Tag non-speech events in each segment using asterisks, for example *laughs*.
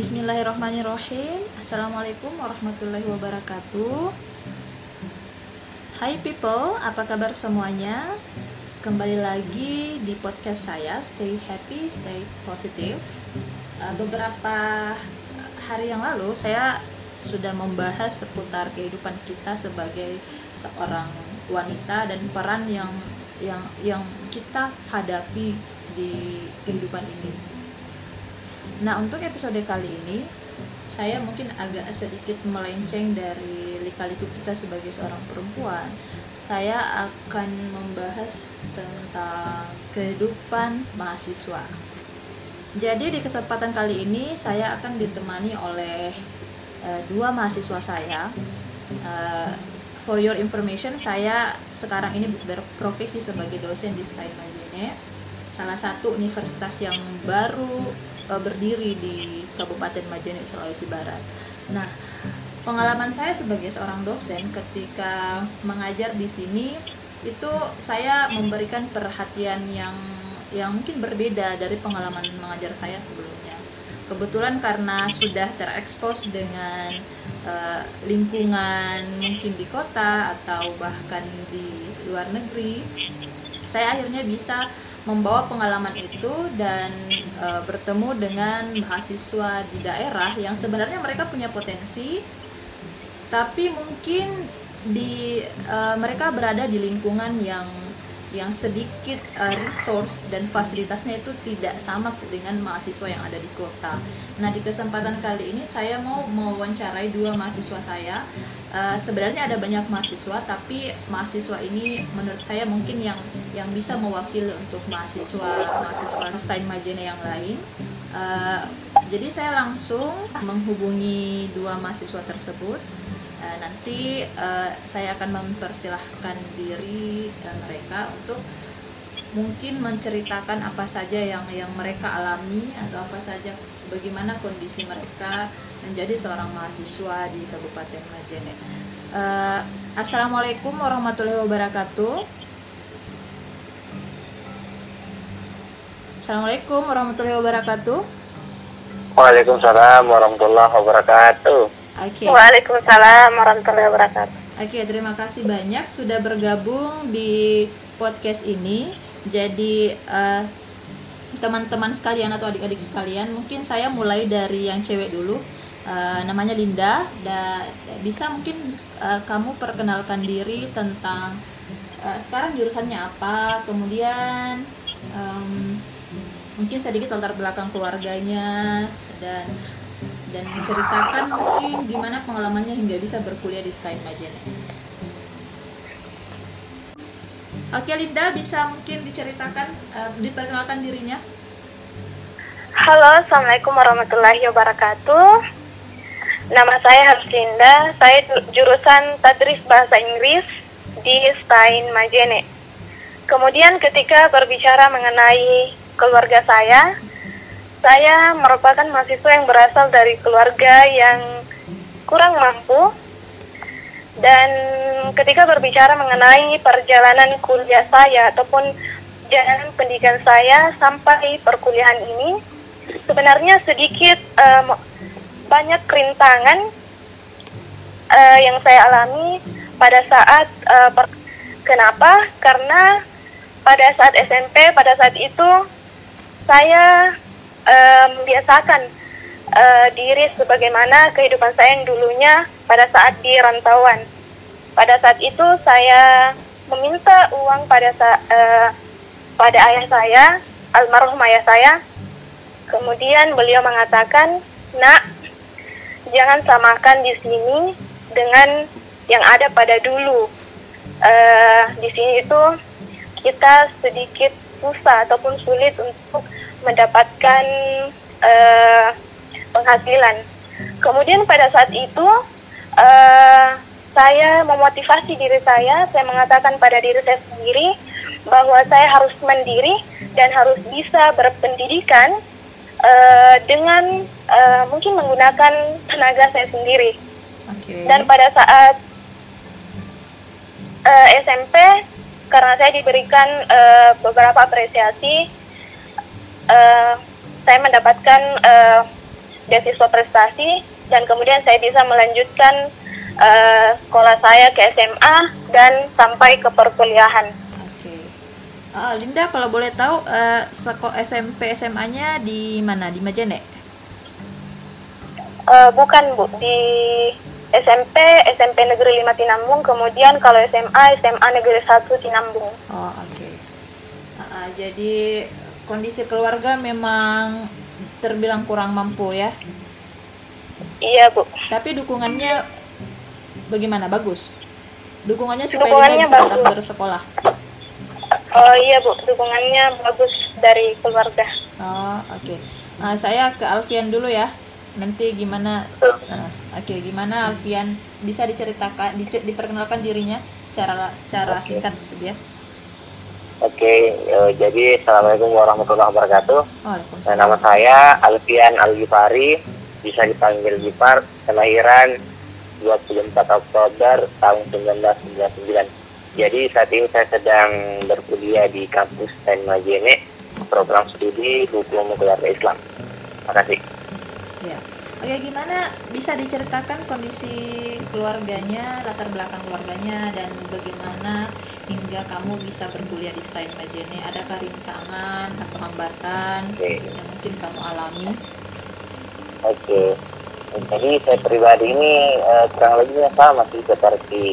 Bismillahirrahmanirrahim. Assalamualaikum warahmatullahi wabarakatuh. Hai people, apa kabar semuanya? Kembali lagi di podcast saya Stay happy, stay positive. Uh, Beberapa hari yang lalu saya sudah membahas seputar kehidupan kita sebagai seorang wanita dan peran yang yang yang kita hadapi di kehidupan ini Nah, untuk episode kali ini saya mungkin agak sedikit melenceng dari lika-liku kita sebagai seorang perempuan. Saya akan membahas tentang kehidupan mahasiswa. Jadi di kesempatan kali ini saya akan ditemani oleh uh, dua mahasiswa saya. Uh, for your information, saya sekarang ini berprofesi sebagai dosen di Stein salah satu universitas yang baru uh, berdiri di Kabupaten Majene Sulawesi Barat. Nah, pengalaman saya sebagai seorang dosen ketika mengajar di sini itu saya memberikan perhatian yang yang mungkin berbeda dari pengalaman mengajar saya sebelumnya. Kebetulan karena sudah terekspos dengan uh, lingkungan mungkin di kota atau bahkan di luar negeri, saya akhirnya bisa membawa pengalaman itu dan e, bertemu dengan mahasiswa di daerah yang sebenarnya mereka punya potensi tapi mungkin di e, mereka berada di lingkungan yang yang sedikit uh, resource dan fasilitasnya itu tidak sama dengan mahasiswa yang ada di kota. Nah di kesempatan kali ini saya mau mewawancarai dua mahasiswa saya. Uh, sebenarnya ada banyak mahasiswa, tapi mahasiswa ini menurut saya mungkin yang yang bisa mewakili untuk mahasiswa mahasiswa Stein Majene yang lain. Uh, jadi saya langsung menghubungi dua mahasiswa tersebut uh, nanti uh, saya akan mempersilahkan diri uh, mereka untuk mungkin menceritakan apa saja yang yang mereka alami atau apa saja bagaimana kondisi mereka menjadi seorang mahasiswa di Kabupaten Majene. Uh, Assalamualaikum warahmatullahi wabarakatuh. Assalamualaikum warahmatullahi wabarakatuh. Waalaikumsalam warahmatullahi wabarakatuh. Oke. Okay. Waalaikumsalam warahmatullahi wabarakatuh. Oke, okay, terima kasih banyak sudah bergabung di podcast ini. Jadi eh, teman-teman sekalian atau adik-adik sekalian, mungkin saya mulai dari yang cewek dulu. Uh, namanya Linda. Da, bisa mungkin uh, kamu perkenalkan diri tentang uh, sekarang jurusannya apa, kemudian um, mungkin sedikit latar belakang keluarganya dan dan menceritakan mungkin gimana pengalamannya hingga bisa berkuliah di Stein Majene. Oke Linda, bisa mungkin diceritakan, uh, diperkenalkan dirinya? Halo, Assalamualaikum warahmatullahi wabarakatuh. Nama saya Linda, saya jurusan Tadris Bahasa Inggris di Stein Majene. Kemudian ketika berbicara mengenai keluarga saya, saya merupakan mahasiswa yang berasal dari keluarga yang kurang mampu dan ketika berbicara mengenai perjalanan kuliah saya ataupun jalan pendidikan saya sampai perkuliahan ini sebenarnya sedikit uh, banyak kerintangan uh, yang saya alami pada saat uh, kenapa karena pada saat SMP pada saat itu saya uh, membiasakan uh, diri sebagaimana kehidupan saya yang dulunya pada saat di rantauan. Pada saat itu saya meminta uang pada sa uh, pada ayah saya, almarhum ayah saya. Kemudian beliau mengatakan, "Nak, jangan samakan di sini dengan yang ada pada dulu. Uh, di sini itu kita sedikit susah ataupun sulit untuk mendapatkan uh, penghasilan. Kemudian pada saat itu uh, saya memotivasi diri saya, saya mengatakan pada diri saya sendiri bahwa saya harus mandiri dan harus bisa berpendidikan uh, dengan uh, mungkin menggunakan tenaga saya sendiri. Okay. Dan pada saat uh, SMP, karena saya diberikan uh, beberapa apresiasi uh, saya mendapatkan uh, beasiswa prestasi dan kemudian saya bisa melanjutkan eh, sekolah saya ke SMA dan sampai ke perkuliahan. Ah, Linda kalau boleh tahu eh, seko SMP SMA-nya di mana? Di Majene? Eh, bukan Bu, di SMP, SMP Negeri 5 Tinambung, kemudian kalau SMA, SMA Negeri 1 Tinambung. Oh, oke. Ah, ah, jadi kondisi keluarga memang terbilang kurang mampu ya. Iya Bu. Tapi dukungannya bagaimana? Bagus. Dukungannya supaya Dukungannya Linda bisa tetap bersekolah. Oh iya Bu, dukungannya bagus dari keluarga. Oh, oke. Ah, saya ke Alfian dulu ya. Nanti gimana? ah, oke, gimana Alfian bisa diceritakan, dice- diperkenalkan dirinya secara secara singkat saja. Oke, eh, jadi Assalamualaikum warahmatullahi wabarakatuh. Oh, Nah, nama saya Alfian Al Gifari, bisa dipanggil Gifar, kelahiran 24 Oktober tahun 1999. Jadi saat ini saya sedang berkuliah di kampus Majene, program studi hukum keluarga Islam. Terima kasih. Ya. Oke, gimana bisa diceritakan kondisi keluarganya, latar belakang keluarganya, dan bagaimana hingga kamu bisa berkuliah di Stein Majene? Adakah rintangan atau hambatan Oke. yang mungkin kamu alami? Oke. Jadi saya pribadi ini eh, kurang lebihnya sama sih seperti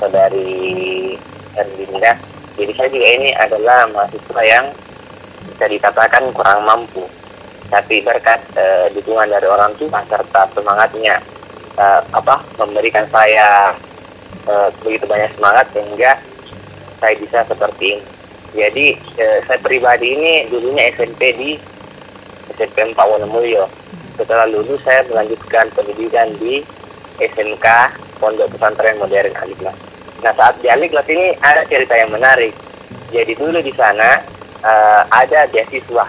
saudari Erlinda. Jadi saya juga ini adalah mahasiswa yang bisa dikatakan kurang mampu. Tapi berkat eh, dukungan dari orang tua serta semangatnya eh, apa memberikan saya eh, begitu banyak semangat sehingga saya bisa seperti ini. Jadi eh, saya pribadi ini dulunya SMP di SMP 4 Wonomulyo. Setelah lulus saya melanjutkan pendidikan di SMK Pondok Pesantren Modern Aliklas. Nah saat di Aliklas ini ada cerita yang menarik. Jadi dulu di sana eh, ada beasiswa.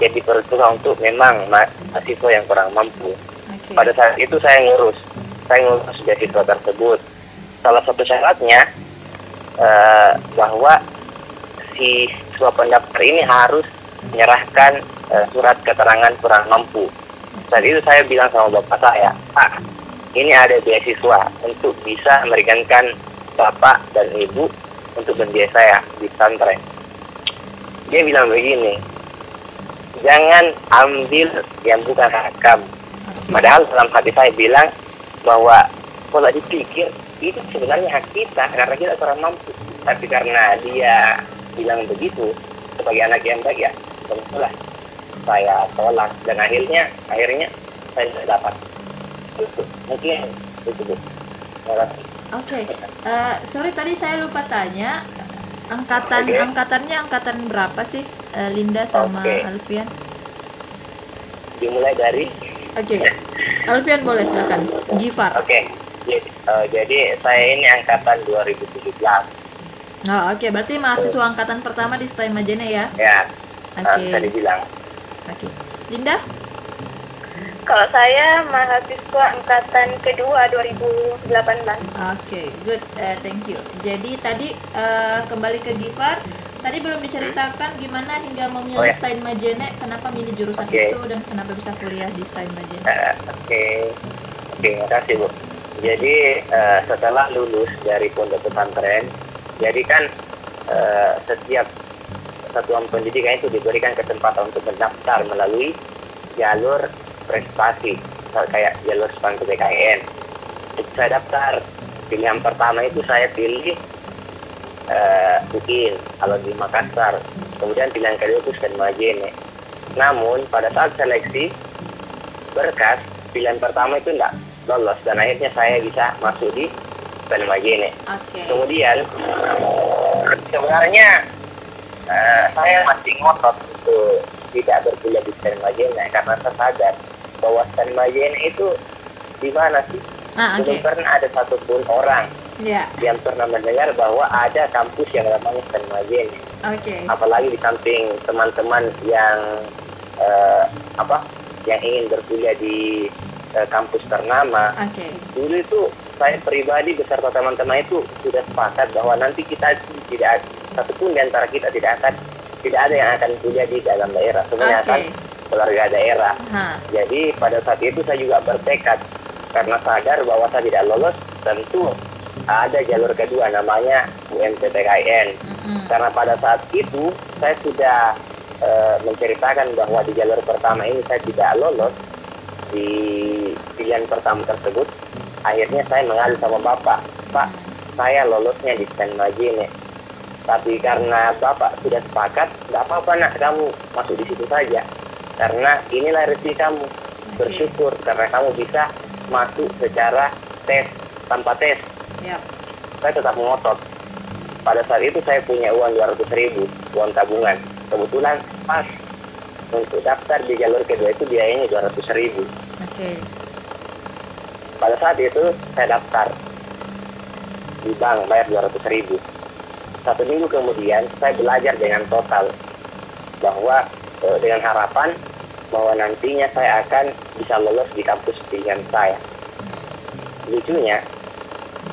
Jadi peruntukan untuk memang ma- mahasiswa yang kurang mampu. Oke. Pada saat itu saya ngurus, saya ngurus beasiswa tersebut. Salah satu syaratnya eh, bahwa si siswa pendaftar ini harus menyerahkan eh, surat keterangan kurang mampu. Saat itu saya bilang sama bapak saya, Pak, ini ada beasiswa untuk bisa meringankan bapak dan ibu untuk membiayai saya di pesantren. Dia bilang begini, jangan ambil yang bukan hak kamu. Oke. Padahal dalam hati saya bilang bahwa kalau dipikir itu sebenarnya hak kita karena kita kurang mampu. Tapi karena dia bilang begitu sebagai anak yang baik ya tentulah saya tolak dan akhirnya akhirnya saya tidak dapat. Itu mungkin itu bu. Terima kasih. Oke, Eh, sorry tadi saya lupa tanya angkatan Oke. angkatannya angkatan berapa sih eh, Linda sama Oke. Alfian? Dimulai dari Oke, Alfian boleh silakan. Gifar. oke. Jadi, eh, jadi saya ini angkatan 2017 Oh, oke, berarti mahasiswa angkatan pertama di Stein Majene ya? ya. Oke. bisa dibilang. Oke. Linda? Kalau saya mahasiswa angkatan kedua 2018. Oke, good. Eh, thank you. Jadi tadi eh, kembali ke Gifar. Tadi belum diceritakan gimana hingga memilih Oh, ya. Stein Majene, kenapa milih jurusan Oke. itu dan kenapa bisa kuliah di Stein Majene? Eh, Oke, oke, terima kasih Bu. Jadi eh, setelah lulus dari pondok pesantren, jadi kan eh, setiap satuan pendidikan itu diberikan kesempatan untuk mendaftar melalui jalur prestasi, misal kayak jalur span PKN. Itu saya daftar. Pilihan pertama itu saya pilih UIN kalau di Makassar. Kemudian pilihan kedua itu Stan Majene. Namun pada saat seleksi berkas pilihan pertama itu enggak lolos dan akhirnya saya bisa masuk di Stan Majene. Oke. Kemudian sebenarnya eh, saya masih ngotot untuk tidak berkuliah di Stan Majene karena saya sadar bahwa Stan Majene itu di mana sih? Ah, oke. Belum pernah ada satupun orang Ya, yang pernah mendengar bahwa ada kampus yang namanya Stan Majene oke. apalagi di samping teman-teman yang eh, apa yang ingin berkuliah di eh, kampus ternama Oke. dulu itu saya pribadi beserta teman-teman itu sudah sepakat bahwa nanti kita tidak satupun di antara kita tidak akan tidak ada yang akan kuliah di dalam daerah semuanya akan Keluarga daerah. Ha. Jadi pada saat itu saya juga bertekad karena sadar bahwa saya tidak lolos, tentu ada jalur kedua namanya UMPTKIN. Mm-mm. Karena pada saat itu saya sudah eh, menceritakan bahwa di jalur pertama ini saya tidak lolos di pilihan pertama tersebut. Akhirnya saya mengadu sama bapak, Pak, saya lolosnya di stand Majene. Tapi karena bapak sudah sepakat, nggak apa-apa nak kamu masuk di situ saja. Karena inilah rezeki kamu. Bersyukur karena kamu bisa masuk secara tes tanpa tes. Yap. Saya tetap ngotot. Pada saat itu saya punya uang 200 ribu, uang tabungan. Kebetulan pas untuk daftar di jalur kedua itu biayanya 200 ribu. Oke. Pada saat itu saya daftar di bank bayar 200 ribu. Satu minggu kemudian saya belajar dengan total bahwa eh, dengan harapan bahwa nantinya saya akan bisa lolos di kampus pilihan saya. Lucunya,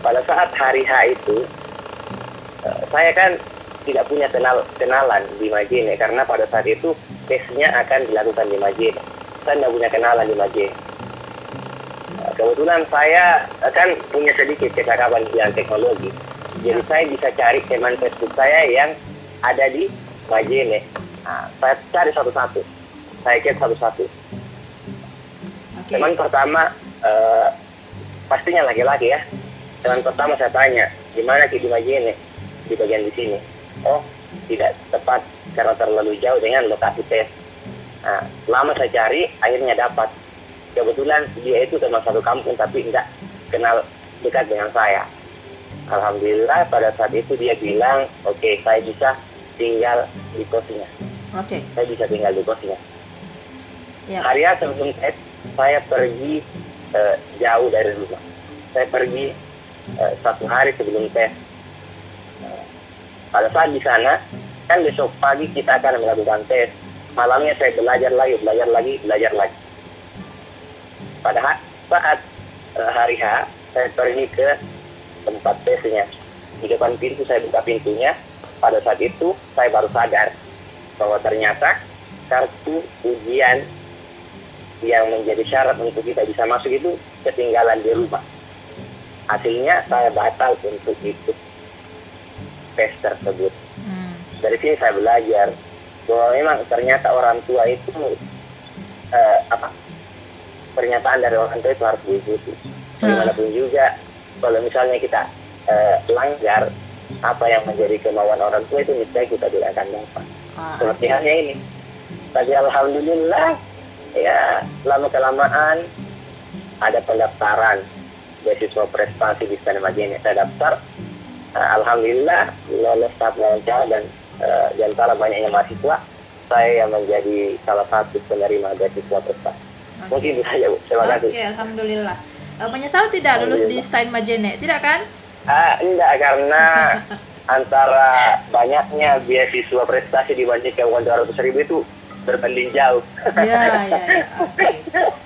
pada saat hari H itu eh, saya kan tidak punya kenal kenalan di Majene karena pada saat itu tesnya akan dilakukan di Majene. Saya tidak punya kenalan di Majene. Nah, Kebetulan saya eh, kan punya sedikit kecakapan di bidang teknologi. Jadi saya bisa cari teman Facebook saya yang ada di Majene. Nah, saya cari satu-satu. Saya cek satu-satu. Teman pertama eh, pastinya laki-laki ya. Teman pertama saya tanya, gimana Ki Majene di bagian di sini? Oh, tidak tepat karena terlalu jauh dengan lokasi tes. Nah, lama saya cari, akhirnya dapat. Kebetulan dia itu teman satu kampung tapi tidak kenal dekat dengan saya. Alhamdulillah pada saat itu dia bilang, oke saya bisa tinggal di kosnya. Oke. Saya bisa tinggal di kosnya. Yap. Hari H sebelum tes, saya pergi eh, jauh dari rumah. Saya pergi eh, satu hari sebelum tes. Eh, pada saat di sana, kan besok pagi kita akan melakukan tes. Malamnya saya belajar lagi, belajar lagi, belajar lagi. Pada saat eh, hari H, saya pergi ke tempat tesnya. Di depan pintu saya buka pintunya. Pada saat itu saya baru sadar bahwa ternyata kartu ujian yang menjadi syarat untuk kita bisa masuk itu ketinggalan di rumah. Hasilnya saya batal untuk ikut tes tersebut. Hmm. Dari sini saya belajar bahwa memang ternyata orang tua itu eh, apa pernyataan dari orang tua itu harus diikuti. Bagaimanapun juga kalau misalnya kita eh, langgar apa yang menjadi kemauan orang tua itu niscaya kita tidak akan dapat. Ah, Seperti halnya ini. Tapi alhamdulillah ya lama kelamaan ada pendaftaran beasiswa prestasi di Stadion Majene. Saya daftar, eh, alhamdulillah lolos tahap wawancara dan di antara banyaknya mahasiswa saya yang menjadi salah satu penerima beasiswa prestasi. Oke. Mungkin itu saja Bu. Terima kasih. Oke, alhamdulillah. Eh, menyesal tidak lulus di Stein Majene? Tidak kan? Ah, enggak karena *laughs* antara banyaknya beasiswa prestasi dibandingkan uang 200 ribu itu berbanding jauh. Ya, ya, ya. Oke.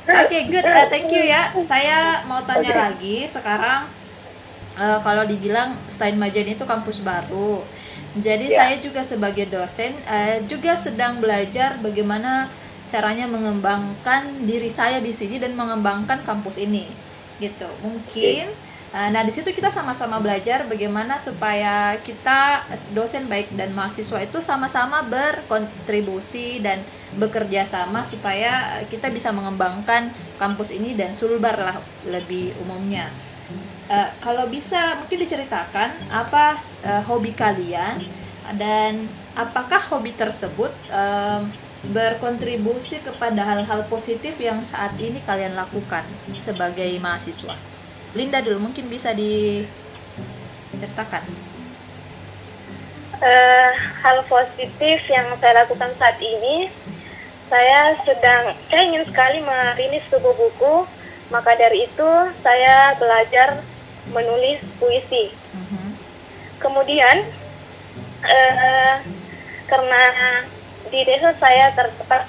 Oke, good. Eh, thank you ya. Saya mau tanya Oke. lagi sekarang eh, kalau dibilang Stein Majene itu kampus baru. Jadi Ya. saya juga sebagai dosen eh, juga sedang belajar bagaimana caranya mengembangkan diri saya di sini dan mengembangkan kampus ini. Gitu. Mungkin eh, nah di situ kita sama-sama belajar bagaimana supaya kita dosen baik dan mahasiswa itu sama-sama berkontribusi dan bekerja sama supaya kita bisa mengembangkan kampus ini dan sulbar lah lebih umumnya. Eh, kalau bisa mungkin diceritakan apa eh, hobi kalian dan apakah hobi tersebut em, berkontribusi kepada hal-hal positif yang saat ini kalian lakukan sebagai mahasiswa. Linda dulu mungkin bisa diceritakan. Eh, hal positif yang saya lakukan saat ini, saya sedang, saya ingin sekali merilis sebuah buku, maka dari itu saya belajar menulis puisi. Mhm. Kemudian, eh, karena di desa saya terdapat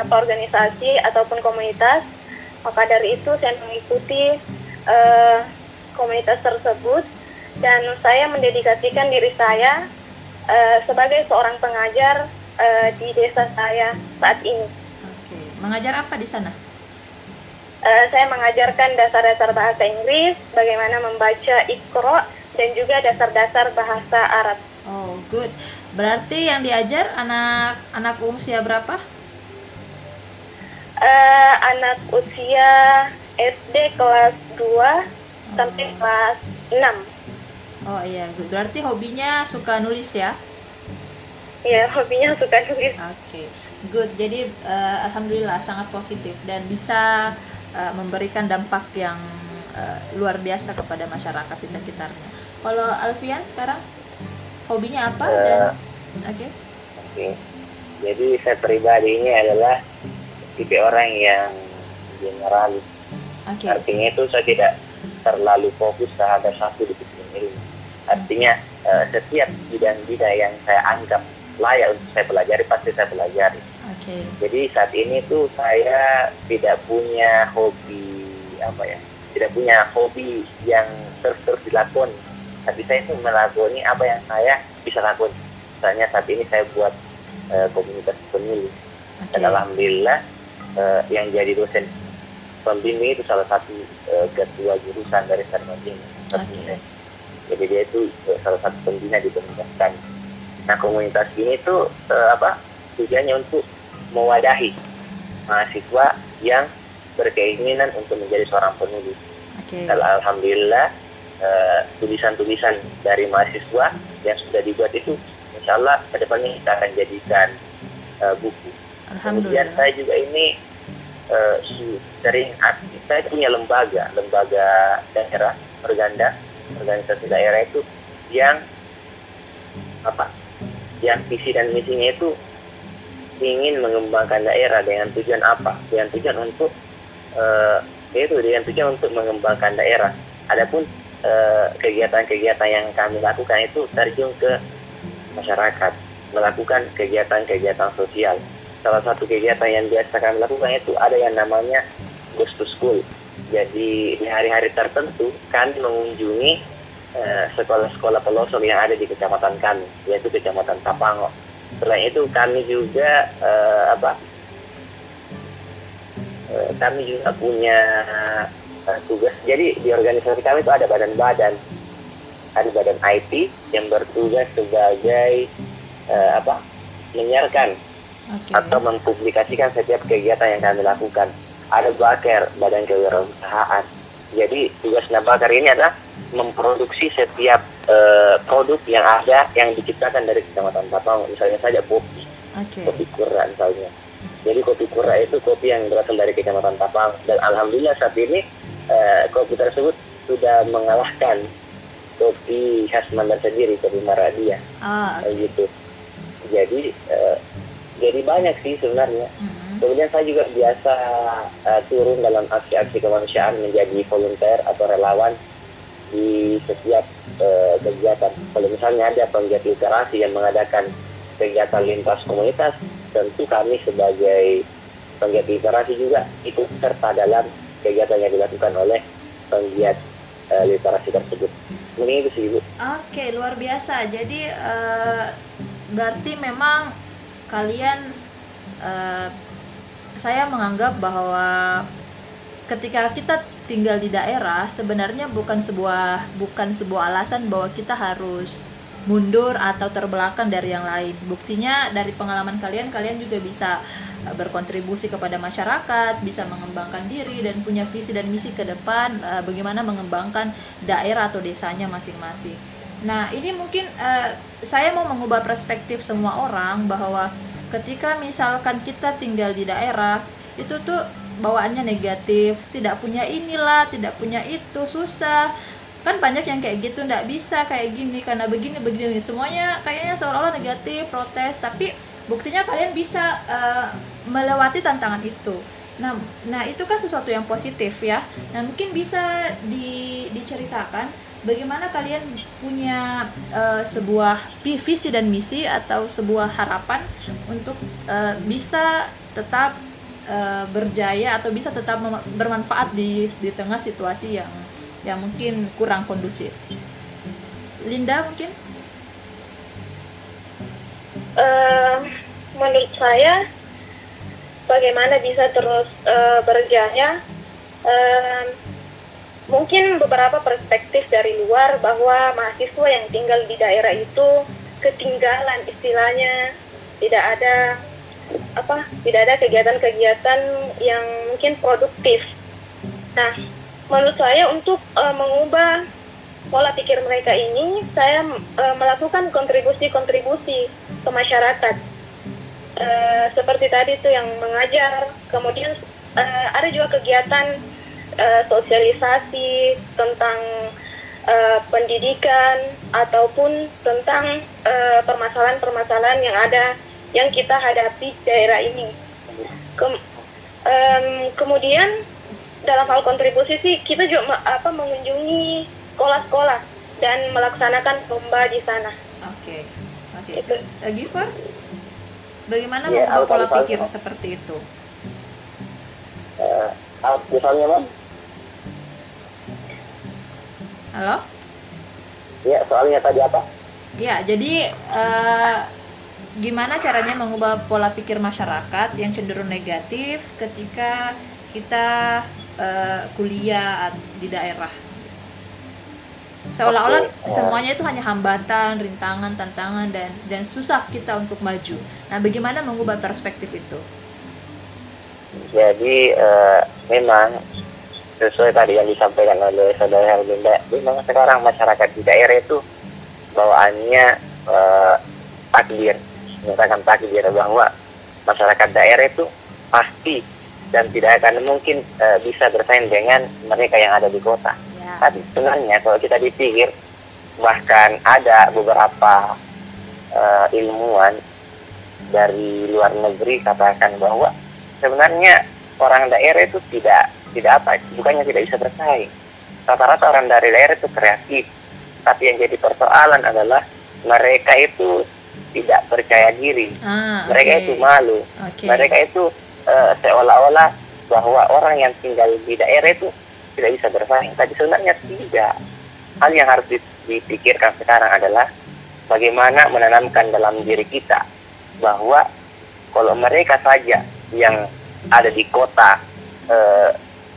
apa organisasi ataupun komunitas, maka dari itu saya mengikuti eh, komunitas tersebut dan saya mendedikasikan diri saya eh, sebagai seorang pengajar eh, di desa saya saat ini. Oke. mengajar apa di sana? Uh, saya mengajarkan dasar-dasar bahasa Inggris, bagaimana membaca ikro, dan juga dasar-dasar bahasa Arab. Oh, good. Berarti yang diajar anak anak usia berapa? Uh, anak usia SD kelas 2 oh. sampai kelas 6. Oh iya. Berarti hobinya suka nulis ya? Iya, hobinya suka nulis. Oke, okay. good. Jadi uh, alhamdulillah sangat positif dan bisa uh, memberikan dampak yang uh, luar biasa kepada masyarakat di sekitarnya. Kalau Alfian sekarang hobinya apa uh, dan oke? Okay. Oke. Okay. Jadi saya pribadi ini adalah tipe orang yang generalis. Okay. Artinya itu saya tidak terlalu fokus terhadap satu di ini. Artinya uh, setiap bidang-bidang yang saya anggap layak untuk saya pelajari pasti saya pelajari. Okay. Jadi saat ini tuh saya tidak punya hobi apa ya, tidak punya hobi yang terus-terus dilakukan. Tapi saya itu melakoni apa yang saya bisa lakukan. Misalnya saat ini saya buat uh, komunitas pemilih. Okay. Dan alhamdulillah uh, yang jadi dosen pembimbing itu salah satu uh, ketua jurusan dari Sarmajin. Okay. Jadi dia itu uh, salah satu pembina di komunitas kami. Nah komunitas ini tuh uh, apa tujuannya untuk mewadahi mahasiswa yang berkeinginan untuk menjadi seorang penulis. Okay. Dan alhamdulillah tulisan-tulisan uh, dari mahasiswa yang sudah dibuat itu, insya Allah ke depannya kita akan jadikan uh, buku. Kemudian saya juga ini sering aktif, saya punya lembaga, lembaga daerah, perganda, organisasi daerah itu yang apa, yang visi dan misinya itu ingin mengembangkan daerah dengan tujuan apa? Dengan tujuan untuk uh, itu dengan tujuan untuk mengembangkan daerah. Adapun kegiatan-kegiatan uh, yang kami lakukan itu terjun ke masyarakat, melakukan kegiatan-kegiatan sosial salah satu kegiatan yang biasa kami lakukan itu ada yang namanya Ghost to School. Jadi di hari-hari tertentu kami mengunjungi uh, sekolah-sekolah pelosok yang ada di kecamatan kami, yaitu kecamatan Tapango. Selain itu kami juga uh, apa? Uh, kami juga punya uh, tugas. Jadi di organisasi kami itu ada badan-badan, ada badan IT yang bertugas sebagai apa? menyiarkan okay. atau mempublikasikan setiap kegiatan yang kami lakukan. Ada Baker, Badan Kewirausahaan. Jadi tugas Nabakar ini adalah memproduksi setiap uh, produk yang ada yang diciptakan dari Kecamatan Tapang, misalnya saja kopi, okay. kopi kura misalnya. Jadi kopi kura itu kopi yang berasal dari Kecamatan Tapang dan alhamdulillah saat ini uh, kopi tersebut sudah mengalahkan kopi khas Mandar sendiri, kopi Maradia, okay. gitu. Jadi uh, jadi banyak sih sebenarnya mm-hmm. kemudian saya juga biasa uh, turun dalam aksi-aksi kemanusiaan menjadi volunteer atau relawan di setiap uh, kegiatan kalau misalnya ada penggiat literasi yang mengadakan kegiatan lintas komunitas tentu kami sebagai penggiat literasi juga ikut serta dalam kegiatan yang dilakukan oleh penggiat uh, literasi tersebut. Ini itu sih ibu. Oke luar biasa. Jadi uh, berarti memang kalian uh, saya menganggap bahwa ketika kita tinggal di daerah sebenarnya bukan sebuah bukan sebuah alasan bahwa kita harus mundur atau terbelakang dari yang lain. Buktinya dari pengalaman kalian, kalian juga bisa eh, berkontribusi kepada masyarakat, bisa mengembangkan diri dan punya visi dan misi ke depan uh, bagaimana mengembangkan daerah atau desanya masing-masing. Nah, ini mungkin uh, saya mau mengubah perspektif semua orang bahwa ketika misalkan kita tinggal di daerah itu tuh bawaannya negatif, tidak punya inilah, tidak punya itu, susah. Kan banyak yang kayak gitu ndak bisa kayak gini karena begini begini semuanya kayaknya seolah-olah negatif, protes, tapi buktinya kalian bisa uh, melewati tantangan itu. Nah, nah itu kan sesuatu yang positif ya. Nah, mungkin bisa di, diceritakan bagaimana kalian punya uh, sebuah visi dan misi atau sebuah harapan untuk uh, bisa tetap uh, berjaya atau bisa tetap bermanfaat di di tengah situasi yang yang mungkin kurang kondusif. Linda mungkin? Uh, menurut saya bagaimana bisa terus uh, berjaya. Uh, mungkin beberapa perspektif dari luar bahwa mahasiswa yang tinggal di daerah itu ketinggalan istilahnya tidak ada apa tidak ada kegiatan-kegiatan yang mungkin produktif. Nah, menurut saya untuk uh, mengubah pola pikir mereka ini, saya uh, melakukan kontribusi-kontribusi ke masyarakat. Uh, seperti tadi itu yang mengajar, kemudian uh, ada juga kegiatan uh, sosialisasi tentang uh, pendidikan ataupun tentang permasalahan-permasalahan uh, yang ada yang kita hadapi di daerah ini. Kem, um, kemudian dalam hal kontribusi sih kita juga apa mengunjungi sekolah-sekolah dan melaksanakan lomba di sana. Oke, okay. oke. Okay. Uh, Giver, bagaimana ya, mengubah pola pikir seperti itu? Uh, misalnya, Mas? Halo? Ya, soalnya tadi apa? Ya, jadi uh, gimana caranya mengubah pola pikir masyarakat yang cenderung negatif ketika kita uh, kuliah di daerah seolah-olah okay. semuanya itu hanya hambatan, rintangan, tantangan dan dan susah kita untuk maju. Nah, bagaimana mengubah perspektif itu? Jadi uh, memang sesuai tadi yang disampaikan oleh saudara Helminda, memang sekarang masyarakat di daerah itu bawaannya uh, takdir menyatakan takdir bahwa masyarakat daerah itu pasti dan tidak akan mungkin uh, bisa bersaing dengan mereka yang ada di kota. Ya. Tapi sebenarnya kalau kita dipikir bahkan ada beberapa uh, ilmuwan dari luar negeri katakan bahwa sebenarnya orang daerah itu tidak tidak apa bukannya tidak bisa bersaing rata-rata orang dari daerah itu kreatif tapi yang jadi persoalan adalah mereka itu tidak percaya diri. Ah, mereka itu malu. Okay. Mereka itu uh, seolah-olah bahwa orang yang tinggal di daerah itu tidak bisa bersaing. Tapi sebenarnya tidak. Hal yang harus dipikirkan sekarang adalah bagaimana menanamkan dalam diri kita bahwa kalau mereka saja yang ada di kota uh,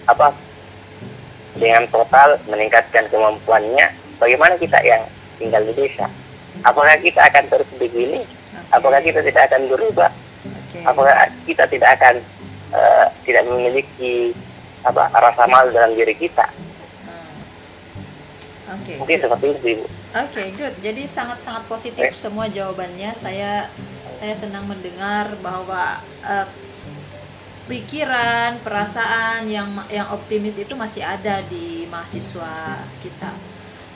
apa dengan total meningkatkan kemampuannya, bagaimana kita yang tinggal di desa? Apakah kita akan terus begini? Okay. Apakah kita tidak akan berubah? Okay. Apakah kita tidak akan uh, tidak memiliki apa rasa malu dalam diri kita? Hmm. Okay, Mungkin good. seperti itu, Ibu. Oke, okay, good. Jadi sangat-sangat positif okay. semua jawabannya. Saya saya senang mendengar bahwa uh, pikiran, perasaan yang yang optimis itu masih ada di mahasiswa kita.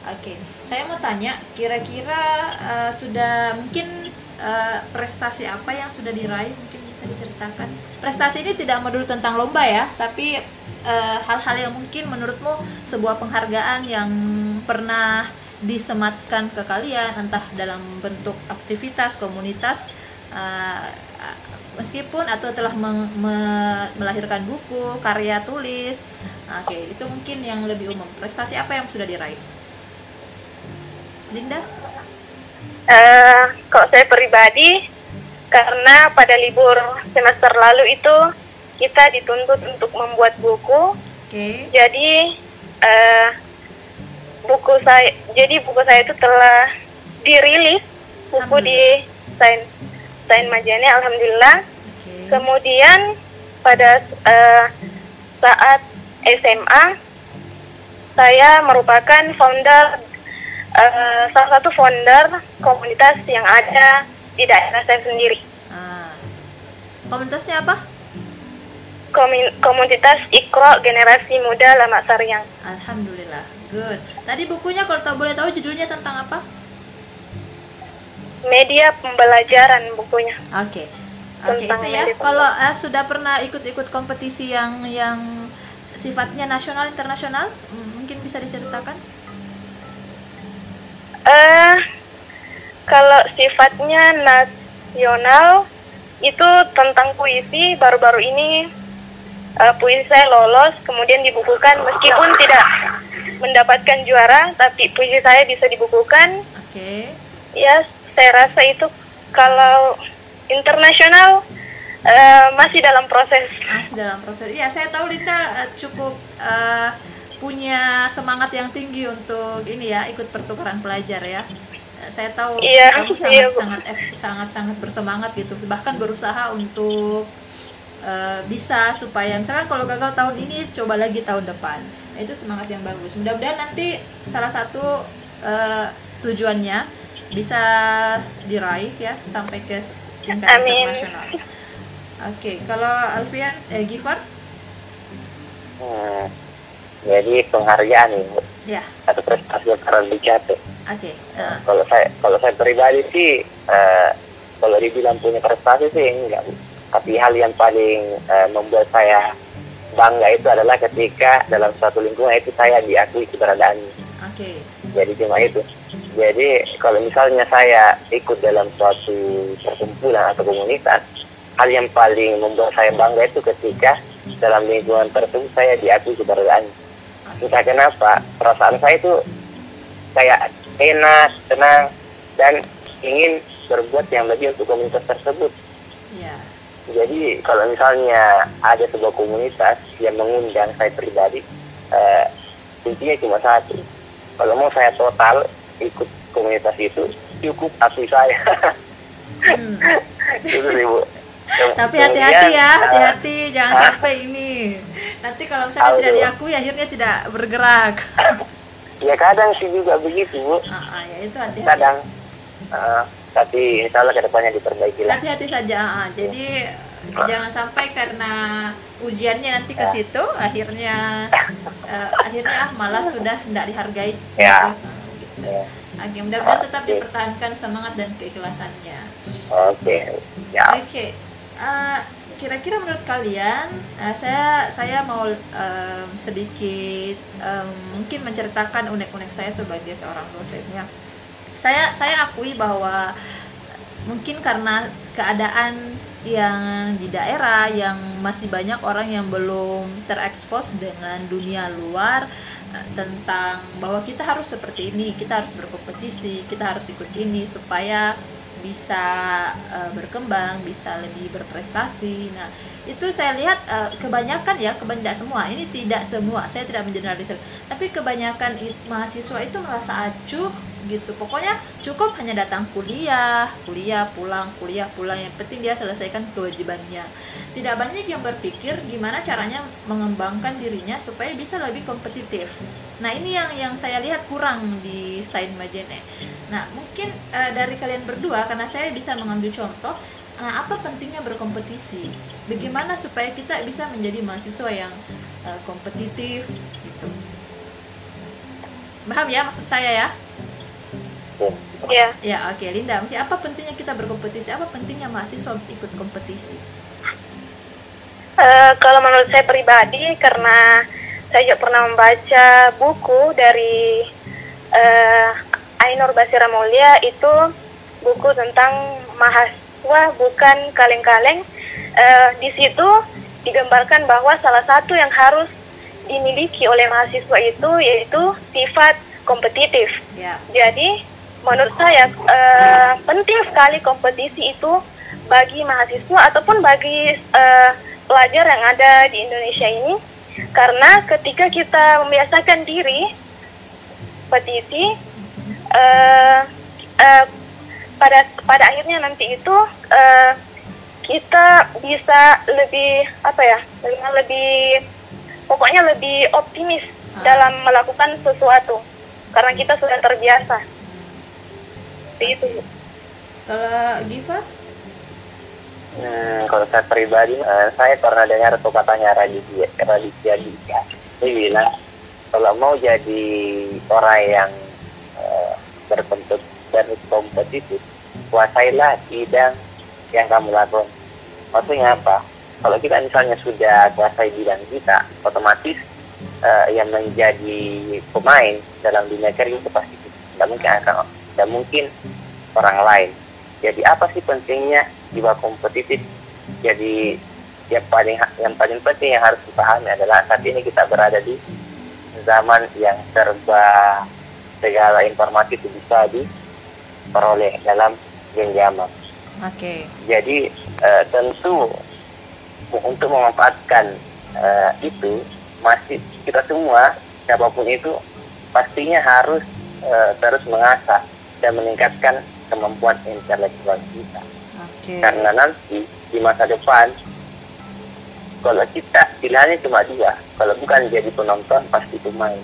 Oke, okay. saya mau tanya, kira-kira uh, sudah mungkin uh, prestasi apa yang sudah diraih? Mungkin bisa diceritakan. Prestasi ini tidak melulu tentang lomba ya, tapi eh, hal-hal uh, yang mungkin menurutmu sebuah penghargaan yang pernah disematkan ke kalian, entah dalam bentuk aktivitas komunitas, uh, meskipun atau telah meng, me, melahirkan buku, karya tulis. Oke, okay, itu mungkin yang lebih umum. Prestasi apa yang sudah diraih? Linda? Uh, kalau saya pribadi, karena pada libur semester lalu itu kita dituntut untuk membuat buku. Okay. Jadi uh, buku saya, jadi buku saya itu telah dirilis buku di Sain Sain Majene, alhamdulillah. Okay. Kemudian pada uh, saat SMA saya merupakan founder uh, salah satu founder komunitas yang ada di daerah saya sendiri. Ah. Komunitasnya apa? Komin komunitas Ikro Generasi Muda Lama Saryang. Alhamdulillah, good. Tadi bukunya kalau tak boleh tahu judulnya tentang apa? Media pembelajaran bukunya. Oke. Okay. Oke, okay, itu ya. Kalau uh, sudah pernah ikut-ikut kompetisi yang yang sifatnya nasional internasional, mungkin bisa diceritakan? Uh, kalau sifatnya nasional itu tentang puisi baru-baru ini uh, puisi saya lolos kemudian dibukukan meskipun tidak mendapatkan juara tapi puisi saya bisa dibukukan. Oke. Okay. Ya saya rasa itu kalau internasional Eh, masih dalam proses. Masih dalam proses. Iya, saya tahu Linda uh, cukup uh, punya semangat yang tinggi untuk ini ya ikut pertukaran pelajar ya. Uh, saya tahu Iya, kamu *laughs* iya, sangat Bu. sangat eh, sangat sangat bersemangat gitu. Bahkan berusaha untuk uh, bisa supaya misalkan kalau gagal tahun ini coba lagi tahun depan. Nah, itu semangat yang bagus. Mudah-mudahan nanti salah satu uh, tujuannya bisa diraih ya sampai ke tingkat Amin. internasional. Oke, kalau Alfian, eh Givar, Hmm, jadi penghargaan nih Bu. ya, atau prestasi yang pernah dicapai. oke. Nah, Kalau saya kalau saya pribadi sih eh, kalau dibilang punya prestasi sih enggak Bu. Tapi hal yang paling eh, membuat saya bangga itu adalah ketika dalam suatu lingkungan itu saya diakui keberadaannya. oke, Jadi cuma itu. Jadi kalau misalnya saya ikut dalam suatu perkumpulan atau komunitas, hal yang paling membuat saya bangga itu ketika dalam lingkungan tersebut saya diakui keberadaannya. Entah kenapa perasaan saya itu kayak enak, tenang, dan ingin berbuat yang lebih untuk komunitas tersebut. ya, Jadi kalau misalnya ada sebuah komunitas yang mengundang saya pribadi, eh, intinya cuma satu. Kalau mau saya total ikut komunitas itu, cukup akui saya. Hmm. *laughs* itu sih bu. Tapi hati-hati ya, eh, hati-hati, jangan ah. sampai ini. Nanti kalau misalnya Tahu tidak diakui, akhirnya tidak bergerak. *laughs* ya kadang sih juga begitu bu. Ah, ah, ya itu hati-hati. Kadang. Eh, tapi insya Allah ke depannya diperbaiki lah. Hati-hati saja. ah, ah. Jadi jangan sampai karena ujiannya nanti ke situ, akhirnya eh, akhirnya ah malah sudah tidak dihargai. Ya. Gitu. Oke, mudah-mudahan tetap Oke. dipertahankan semangat dan keikhlasannya. Oke, ya. Oke, eh, kira-kira menurut kalian, eh, saya saya mau em, sedikit em, mungkin menceritakan unek-unek saya sebagai seorang dosen ya. Saya saya akui bahwa mungkin karena keadaan yang di daerah yang masih banyak orang yang belum terekspos dengan dunia luar tentang bahwa kita harus seperti ini, kita harus berkompetisi, kita harus ikut ini supaya bisa eh, berkembang, bisa lebih berprestasi. Nah, itu saya lihat eh, kebanyakan ya, kebanyakan semua. Ini tidak semua. Saya tidak mengeneralisir. Tapi kebanyakan mahasiswa itu merasa acuh gitu. Pokoknya cukup hanya datang kuliah, kuliah pulang, kuliah pulang. Yang penting dia selesaikan kewajibannya. Tidak banyak yang berpikir gimana caranya mengembangkan dirinya supaya bisa lebih kompetitif. Nah, ini yang yang saya lihat kurang di Stein Majene. Nah, mungkin eh, dari kalian berdua karena saya bisa mengambil contoh nah, apa pentingnya berkompetisi? Bagaimana supaya kita bisa menjadi mahasiswa yang eh, kompetitif gitu. Paham ya maksud saya ya? Ya, Ya, oke Linda. Mungkin apa pentingnya kita berkompetisi? Apa pentingnya mahasiswa ikut kompetisi? Eh, kalau menurut saya pribadi karena saya juga pernah membaca buku dari eh, Ainur Basira Mulia itu buku tentang mahasiswa bukan kaleng-kaleng. Eh, di situ digambarkan bahwa salah satu yang harus dimiliki oleh mahasiswa itu yaitu sifat kompetitif. Ya. Jadi menurut saya eh, penting sekali kompetisi itu bagi mahasiswa ataupun bagi eh, pelajar yang ada di Indonesia ini. Karena ketika kita membiasakan diri kompetisi eh, eh, pada pada akhirnya nanti itu eh, kita bisa lebih apa ya lebih, lebih pokoknya lebih optimis Ah. dalam melakukan sesuatu. Karena kita sudah terbiasa Seperti itu. Kalau Giva? Hmm, kalau saya pribadi, eh, saya pernah dengar tuh katanya Raditya, Raditya Dika. Dia bilang, kalau mau jadi orang yang eh, berkompet- berkompetitif, kuasailah bidang yang kamu lakukan. Maksudnya apa? Kalau kita misalnya sudah kuasai bidang kita, otomatis eh, yang menjadi pemain dalam dunia kerja itu pasti. Tidak mungkin akan, tidak mungkin orang lain. Jadi apa sih pentingnya jiwa kompetitif? Jadi yang paling yang paling penting yang harus dipahami adalah saat ini kita berada di zaman yang serba segala informasi itu bisa diperoleh dalam genggaman. Oke. Jadi eh, tentu untuk memanfaatkan uh, itu masih kita semua siapa pun itu pastinya harus uh, terus mengasah dan meningkatkan kemampuan intelektual kita. Okay. Karena nanti di masa depan kalau kita pilihannya cuma dua, kalau bukan jadi penonton pasti pemain.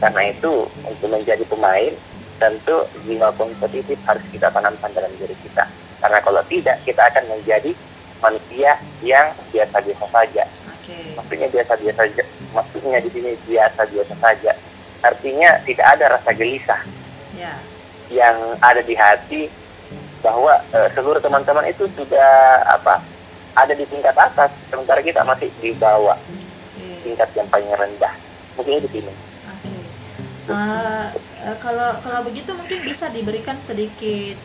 Karena itu untuk menjadi pemain tentu jiwa kompetitif harus kita tanamkan dalam diri kita. Karena kalau tidak kita akan menjadi manusia yang biasa-biasa saja. Okay. Maksudnya biasa-biasa saja. Maksudnya di sini biasa-biasa saja. Artinya tidak ada rasa gelisah yeah. Yang ada di hati bahwa uh, seluruh teman-teman itu sudah apa ada di tingkat atas sementara kita masih di bawah Okay. tingkat yang paling rendah mungkin itu sini Oke. Uh, uh, kalau kalau begitu mungkin bisa diberikan sedikit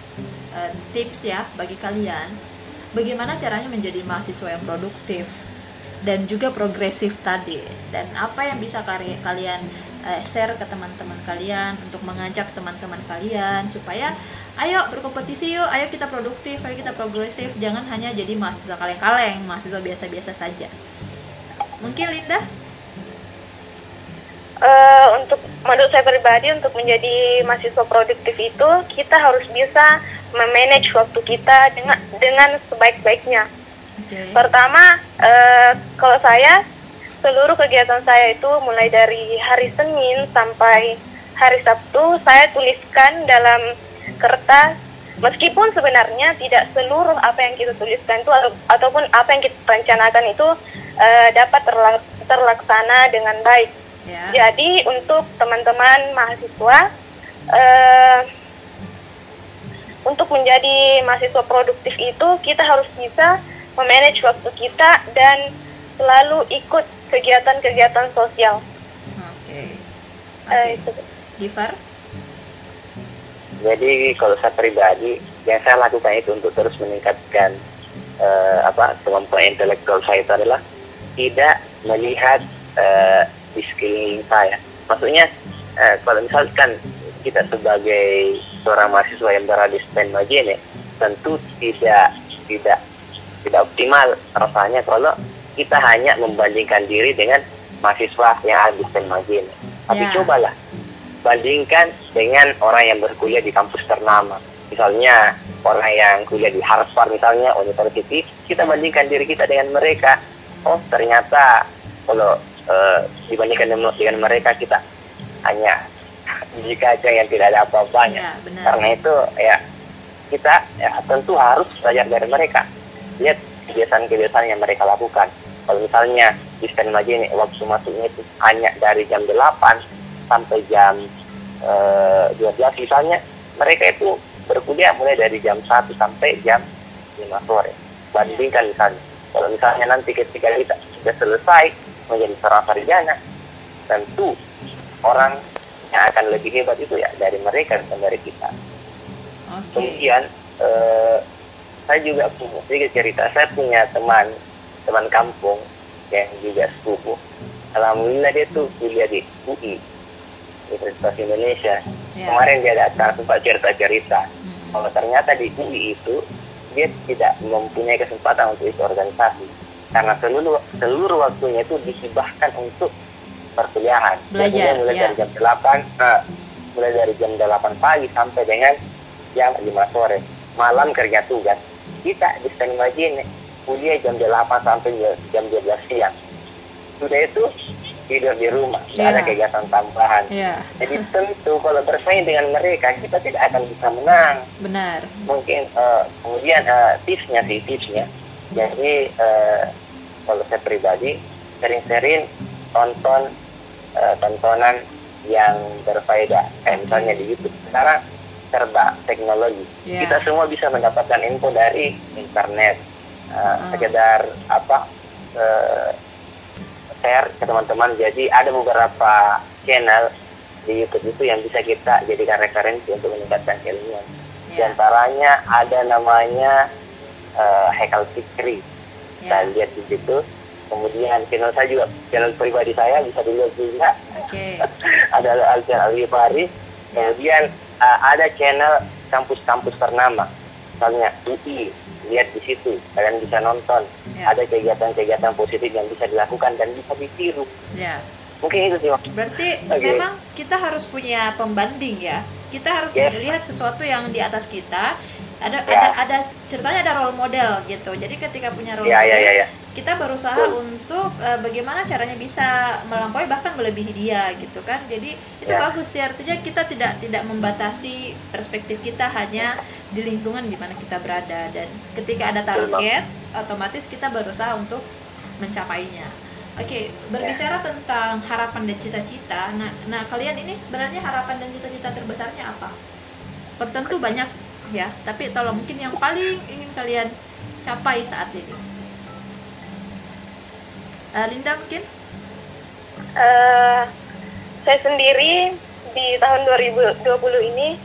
uh, tips ya bagi kalian bagaimana caranya menjadi mahasiswa yang produktif dan juga progresif tadi dan apa yang bisa kalian uh, share ke teman-teman kalian untuk mengajak teman-teman kalian supaya ayo berkompetisi yuk ayo kita produktif ayo kita progresif jangan hanya jadi mahasiswa kaleng-kaleng mahasiswa biasa-biasa saja mungkin Linda Eh, untuk menurut saya pribadi untuk menjadi mahasiswa produktif itu kita harus bisa memanage waktu kita dengan dengan sebaik-baiknya. Oke. Pertama, eh, kalau saya seluruh kegiatan saya itu mulai dari hari Senin sampai hari Sabtu saya tuliskan dalam kertas meskipun sebenarnya tidak seluruh apa yang kita tuliskan itu atau, ataupun apa yang kita rencanakan itu eh, dapat terla- terlaksana dengan baik. ya Jadi untuk teman-teman mahasiswa eh, untuk menjadi mahasiswa produktif itu kita harus bisa memanage waktu kita dan selalu ikut kegiatan-kegiatan sosial. oke Eh, oke itu. Gifar jadi kalau saya pribadi yang saya lakukan itu untuk terus meningkatkan eh, apa kemampuan intelektual saya itu adalah tidak melihat eh, di sekeliling saya maksudnya eh, kalau misalkan kita sebagai seorang mahasiswa yang berada di stand Majene tentu tidak tidak tidak optimal rasanya kalau kita hanya membandingkan diri dengan mahasiswa yang stand Majene tapi Ya. cobalah bandingkan dengan orang yang berkuliah di kampus ternama. Misalnya orang yang kuliah di Harvard misalnya university kita bandingkan diri kita dengan mereka. Oh ternyata kalau eh, dibandingkan dengan dengan mereka kita hanya jika aja yang tidak ada apa-apanya. Ya benar. Karena itu ya kita ya tentu harus belajar dari mereka. Lihat kebiasaan-kebiasaan yang mereka lakukan. Kalau misalnya di stand ini waktu masuknya itu hanya dari jam 8 sampai jam eh, 12 misalnya mereka itu berkuliah mulai dari jam 1 sampai jam 5 sore. Bandingkan misalnya. Kalau misalnya nanti ketika kita sudah selesai menjadi seorang sarjana tentu orang yang akan lebih hebat itu ya dari mereka bukan dari kita. Oke. Kemudian eh, saya juga punya sedikit cerita saya punya teman teman kampung yang juga sepupu. Alhamdulillah dia tuh kuliah di UI Universitas Indonesia. Ya. Kemarin dia datang sempat cerita cerita. Kalau ternyata di UI itu dia tidak mempunyai kesempatan untuk ikut organisasi. Karena seluruh seluruh waktunya itu dihibahkan untuk perkuliahan. Belajar, Biasanya mulai ya. dari jam 8 nah, mulai dari jam 8 pagi sampai dengan jam 5 sore. Malam kerja tugas kita di stand kuliah jam 8 sampai jam 12 siang. Sudah itu tidur di rumah tidak ada Ya. kegiatan tambahan. Ya jadi tentu kalau bersaing dengan mereka kita tidak akan bisa menang. Benar. Mungkin eh, kemudian eh, tipsnya sih tipsnya. Jadi eh, kalau saya pribadi sering-sering tonton eh, tontonan yang berfaedah. Kayak misalnya di YouTube. Sekarang serba teknologi. Ya. kita semua bisa mendapatkan info dari internet Eh, Ah. sekedar apa eh, share ke teman-teman. Jadi ada beberapa channel di YouTube itu yang bisa kita jadikan referensi untuk meningkatkan keilmuan di ya antaranya ada namanya eh, Hekal Fikri. Ya saya lihat di situ. Kemudian channel saya juga channel pribadi saya bisa dilihat juga. Oke. *laughs* Ada Alfian Alifari. Ya. kemudian eh, ada channel kampus-kampus ternama misalnya UI lihat di situ kalian bisa nonton Ya. ada kegiatan-kegiatan positif yang bisa dilakukan dan bisa ditiru Ya. mungkin itu sih. Berarti Oke. memang kita harus punya pembanding ya. Kita harus Yes. melihat sesuatu yang di atas kita. Ada Ya. ada ada ceritanya ada role model gitu. Jadi ketika punya role ya model, ya ya ya kita berusaha untuk eh, bagaimana caranya bisa melampaui bahkan melebihi dia gitu kan. Jadi itu Ya. bagus sih artinya kita tidak tidak membatasi perspektif kita hanya di lingkungan di mana kita berada dan ketika ada target otomatis kita berusaha untuk mencapainya. Oke, berbicara tentang harapan dan cita-cita. Nah, nah kalian ini sebenarnya harapan dan cita-cita terbesarnya apa? Tentu banyak ya, tapi tolong mungkin yang paling ingin kalian capai saat ini. Eh, Linda mungkin? Eh, saya sendiri di tahun 2020 ini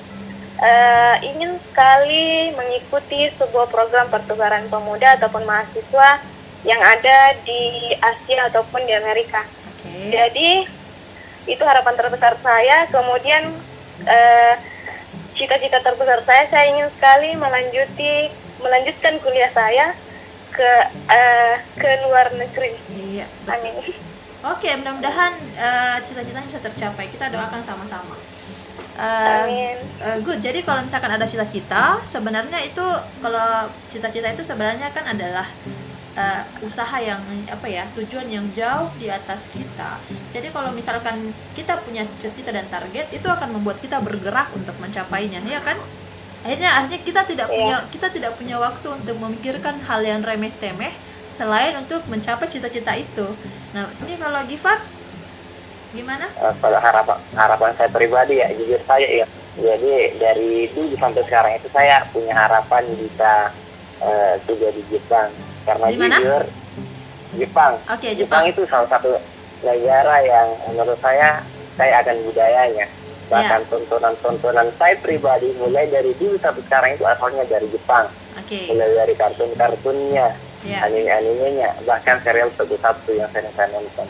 eh, ingin sekali mengikuti sebuah program pertukaran pemuda ataupun mahasiswa yang ada di Asia ataupun di Amerika. Oke. Jadi itu harapan terbesar saya. Kemudian eh, cita-cita terbesar saya, saya ingin sekali melanjuti melanjutkan kuliah saya ke eh, ke luar negeri. Iya. Amin. Oke, mudah-mudahan eh, cita-citanya bisa tercapai. Kita doakan sama-sama. Eh, Amin. eh, good. Jadi kalau misalkan ada cita-cita, sebenarnya itu kalau cita-cita itu sebenarnya kan adalah eh, usaha yang apa ya tujuan yang jauh di atas kita. Jadi kalau misalkan kita punya cita-cita dan target, itu akan membuat kita bergerak untuk mencapainya, ya kan? Akhirnya akhirnya kita tidak Iya. punya kita tidak punya waktu untuk memikirkan hal yang remeh-temeh selain untuk mencapai cita-cita itu. Nah, ini kalau Gifar gimana? Eh, kalau harapan harapan saya pribadi ya jujur saya ya jadi dari dulu sampai sekarang itu saya punya harapan bisa kuliah di Jepang karena Di mana? jujur Jepang Oke, Jepang Jepang. itu salah satu negara yang menurut saya saya akan budayanya bahkan tontonan-tontonan saya pribadi mulai dari dulu sampai sekarang itu asalnya dari Jepang. Oke. mulai dari kartun-kartunnya Ya. anime-animenya bahkan serial satu-satu yang saya nonton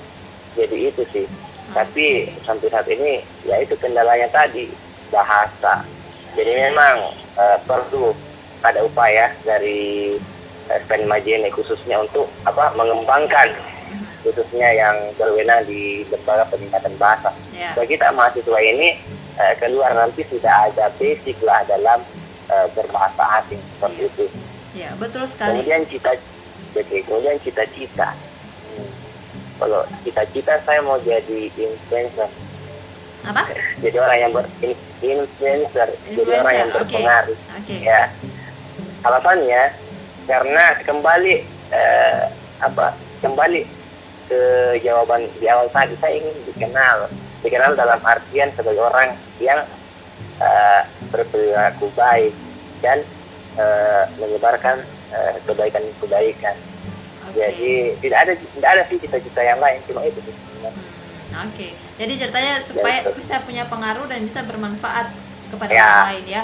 jadi itu sih. Tapi sampai saat ini ya itu kendalanya tadi bahasa. Jadi memang eh, perlu ada upaya dari eh, SPN Majene khususnya untuk apa mengembangkan khususnya yang berwenang di lembaga peningkatan bahasa Ya. bagi kita mahasiswa ini eh, keluar nanti sudah ada basic lah dalam eh, berbahasa asing seperti itu Ya, betul sekali. kemudian cita jadi kemudian cita-cita Hmm. kalau cita-cita saya mau jadi influencer Apa? jadi orang yang ber in- influencer, jadi orang yang berpengaruh Oke. ya alasannya karena kembali eh, apa kembali ke jawaban di awal tadi saya ingin dikenal dikenal dalam artian sebagai orang yang eh, berperilaku baik dan eh, menyebarkan eh, kebaikan-kebaikan Oke. jadi tidak ada tidak ada sih cita-cita yang lain cuma itu sih Hmm, Oke. Jadi ceritanya supaya betul. bisa punya pengaruh dan bisa bermanfaat kepada Ya. orang lain ya.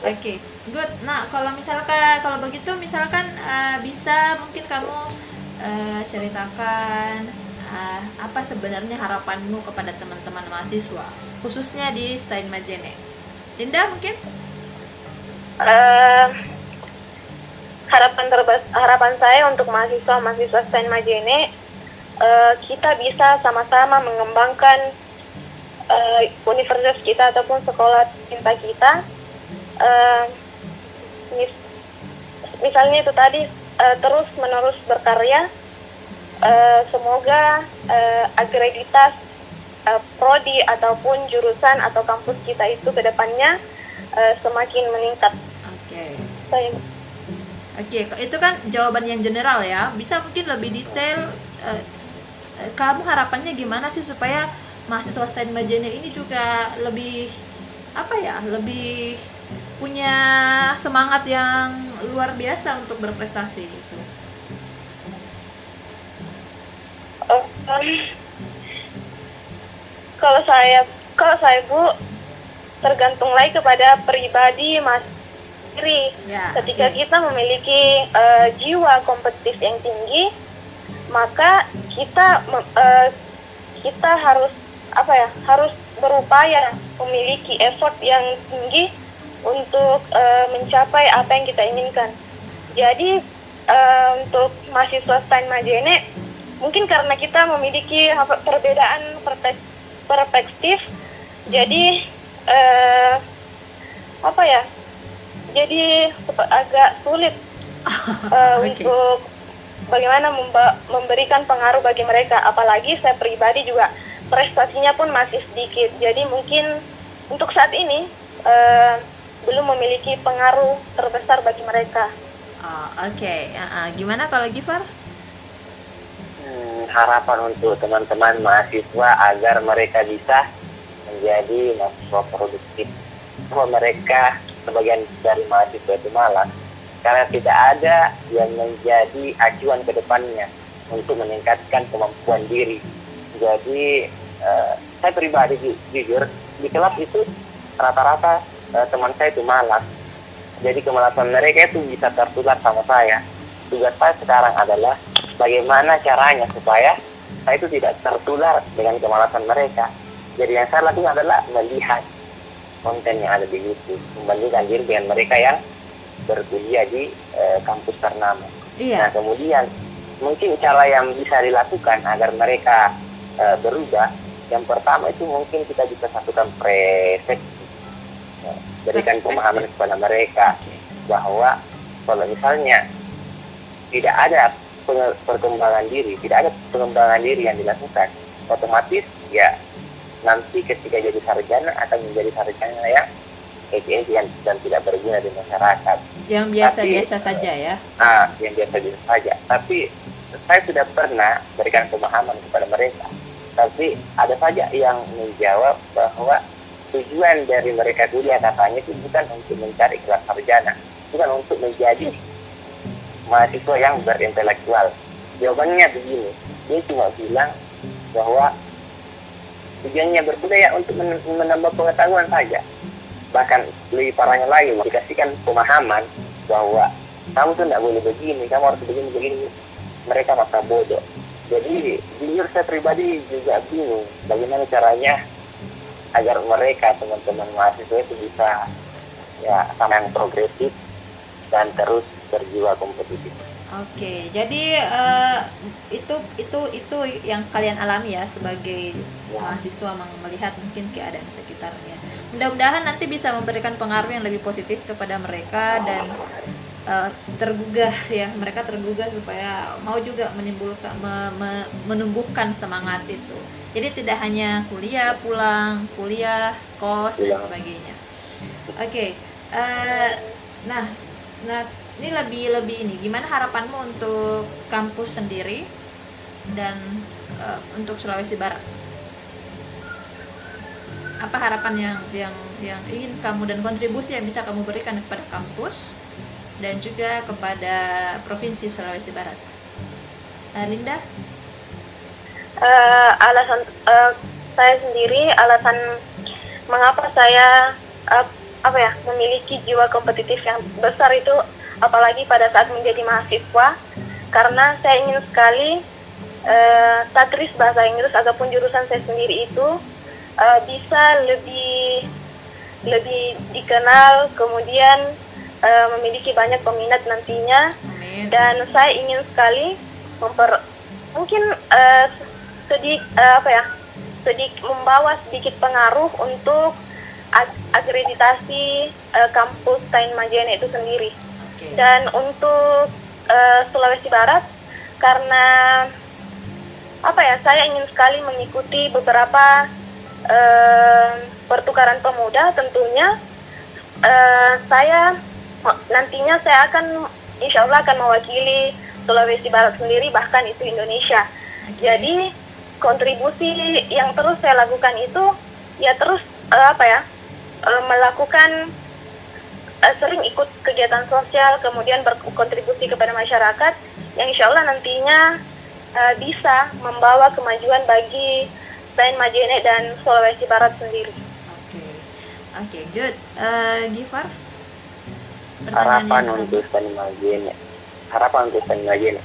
Oke. Good. Nah, kalau misalkan kalau begitu misalkan eh, bisa mungkin kamu eh, ceritakan eh, apa sebenarnya harapanmu kepada teman-teman mahasiswa khususnya di Stein Majene. Linda mungkin? Eh, harapan terbes harapan saya untuk mahasiswa mahasiswa STEM Majene eh, kita bisa sama-sama mengembangkan eh, universitas kita ataupun sekolah cinta kita mis- misalnya itu tadi eh, terus menerus berkarya Eh, semoga eh, akreditas eh, prodi ataupun jurusan atau kampus kita itu ke depannya eh, semakin meningkat. Oke. Saya Oke, kok itu kan jawaban yang general ya. Bisa mungkin lebih detail. eh, kamu harapannya gimana sih supaya mahasiswa STEM Majene ini juga lebih apa ya, lebih punya semangat yang luar biasa untuk berprestasi gitu. Em, kalau saya kalau saya bu tergantung lagi kepada pribadi mas sendiri. Ya. Ketika oke. kita memiliki eh, jiwa kompetitif yang tinggi, maka kita eh, kita harus apa ya harus berupaya memiliki effort yang tinggi untuk uh, mencapai apa yang kita inginkan. Jadi uh, untuk mahasiswa Stan Majene mungkin karena kita memiliki perbedaan perspektif, jadi uh, apa ya? Jadi agak sulit *laughs* uh, okay. untuk bagaimana memberikan pengaruh bagi mereka. Apalagi saya pribadi juga prestasinya pun masih sedikit. Jadi mungkin untuk saat ini uh, belum memiliki pengaruh terbesar bagi mereka. Oh, Oke, okay. uh, uh, gimana kalau Gifar? Hmm, harapan untuk teman-teman mahasiswa agar mereka bisa menjadi mahasiswa produktif. Bahwa mereka sebagian dari mahasiswa itu malas karena tidak ada yang menjadi acuan ke depannya untuk meningkatkan kemampuan diri. Jadi uh, saya pribadi jujur di kelas itu rata-rata uh, teman saya itu malas. Jadi kemalasan mereka itu bisa tertular sama saya. Tugas saya sekarang adalah bagaimana caranya supaya saya itu tidak tertular dengan kemalasan mereka. Jadi yang saya lakukan adalah melihat konten yang ada di YouTube, membandingkan diri dengan mereka yang berkuliah di uh, kampus ternama. Iya. Nah kemudian mungkin cara yang bisa dilakukan agar mereka uh, berubah, yang pertama itu mungkin kita bisa satukan preset, berikan pemahaman kepada mereka okay. bahwa kalau misalnya tidak ada perkembangan diri, tidak ada pengembangan diri yang dilakukan, otomatis ya nanti ketika jadi sarjana akan menjadi sarjana yang kegiatan dan tidak berguna di masyarakat. Yang biasa-biasa saja ya? Ah, yang biasa-biasa saja. Tapi saya sudah pernah berikan pemahaman kepada mereka. Tapi ada saja yang menjawab bahwa tujuan dari mereka kuliah katanya itu bukan untuk mencari kelas sarjana, bukan untuk menjadi mahasiswa yang berintelektual. Jawabannya begini, dia cuma bilang bahwa tujuannya berbudaya untuk menambah pengetahuan saja. Bahkan lebih parahnya lagi dikasihkan pemahaman bahwa kamu tuh tidak boleh begini kamu harus begini begini. Mereka masa bodoh. Jadi jujur saya pribadi juga bingung bagaimana caranya agar mereka teman-teman mahasiswa itu bisa ya sama yang progresif dan terus berjiwa kompetitif. Oke, jadi uh, itu itu itu yang kalian alami ya sebagai ya. mahasiswa melihat mungkin keadaan sekitarnya mudah-mudahan nanti bisa memberikan pengaruh yang lebih positif kepada mereka dan uh, tergugah ya mereka tergugah supaya mau juga menimbulkan me, me, menumbuhkan semangat itu. Jadi tidak hanya kuliah pulang kuliah kos dan sebagainya. Oke okay. uh, eh, nah nah ini lebih lebih ini. Gimana harapanmu untuk kampus sendiri dan uh, untuk Sulawesi Barat? Apa harapan yang yang yang ingin kamu dan kontribusi yang bisa kamu berikan kepada kampus dan juga kepada provinsi Sulawesi Barat. Nah, Linda? Uh, alasan uh, saya sendiri alasan mengapa saya uh, apa ya memiliki jiwa kompetitif yang besar itu apalagi pada saat menjadi mahasiswa karena saya ingin sekali uh, tatris bahasa Inggris ataupun jurusan saya sendiri itu uh, bisa lebih lebih dikenal kemudian uh, memiliki banyak peminat nantinya Amin. dan saya ingin sekali memper mungkin uh, sedikit uh, apa ya sedikit membawa sedikit pengaruh untuk ag akreditasi uh, kampus Tain Majene itu sendiri okay. dan untuk uh, Sulawesi Barat karena apa ya saya ingin sekali mengikuti beberapa uh, pertukaran pemuda tentunya uh, saya nantinya saya akan insya Allah akan mewakili Sulawesi Barat sendiri bahkan itu Indonesia. Okay. Jadi kontribusi yang terus saya lakukan itu ya terus uh, apa ya uh, melakukan uh, sering ikut kegiatan sosial kemudian berkontribusi kepada masyarakat yang insya Allah nantinya uh, bisa membawa kemajuan bagi selain Majene dan Sulawesi Barat sendiri. Oke, okay. oke, okay, good. Uh, Gifar? Harapan untuk Stan Majene, harapan untuk Stan Majene.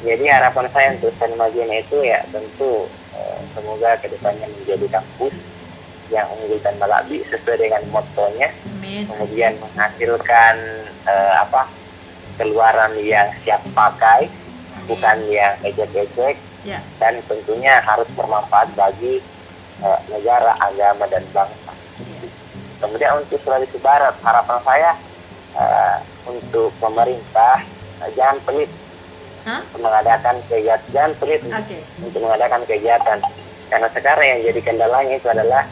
Jadi harapan saya untuk Stan Majene itu ya tentu uh, semoga ke depannya menjadi kampus yang unggul dan Malabi sesuai dengan motonya Amin. kemudian menghasilkan eh, apa keluaran yang siap pakai bukan yang ejek-ejek Ya. dan tentunya harus bermanfaat bagi eh, negara agama dan bangsa Yes. kemudian untuk Sulawesi Barat harapan saya eh, untuk pemerintah eh, jangan pelit Hah? mengadakan kegiatan jangan pelit Oke. untuk mengadakan kegiatan karena sekarang yang jadi kendalanya itu adalah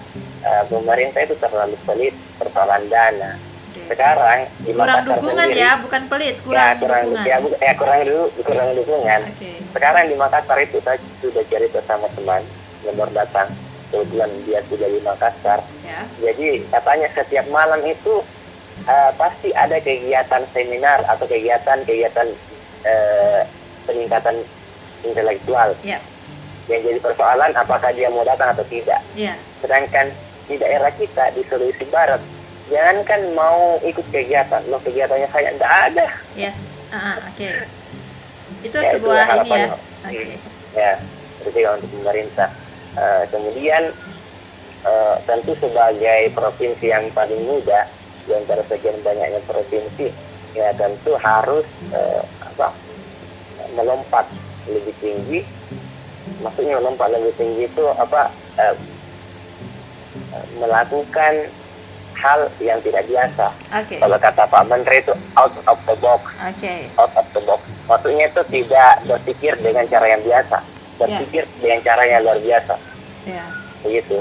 eh, pemerintah itu terlalu pelit persoalan dana sekarang di Kurang dukungan sendiri- ya, bukan pelit, ya kurang kurang dukungan. ya, bu- ya kurang dulu kurang dukungan Oke. sekarang di Makassar itu saya sudah cerita sama teman yang baru datang kebetulan dia sudah di Makassar Ya. jadi katanya setiap malam itu eh, pasti ada kegiatan seminar atau kegiatan-kegiatan eh, peningkatan intelektual Ya. yang jadi persoalan apakah dia mau datang atau tidak Ya. sedangkan di daerah kita di Sulawesi Barat jangankan mau ikut kegiatan loh kegiatannya saya tidak ada Yes. Ah, oke. Itu Ya, sebuah itulah ini ya. harapan. Oke. ya itu untuk pemerintah Eh, kemudian eh, tentu sebagai provinsi yang paling muda di antara sekian banyaknya provinsi ya tentu harus eh, apa melompat lebih tinggi maksudnya melompat lebih tinggi itu apa eh, melakukan hal yang tidak biasa Oke. kalau kata Pak Menteri itu out of the box Oke. out of the box. Maksudnya itu tidak berpikir dengan cara yang biasa, berpikir dengan cara yang luar biasa. Ya. Begitu.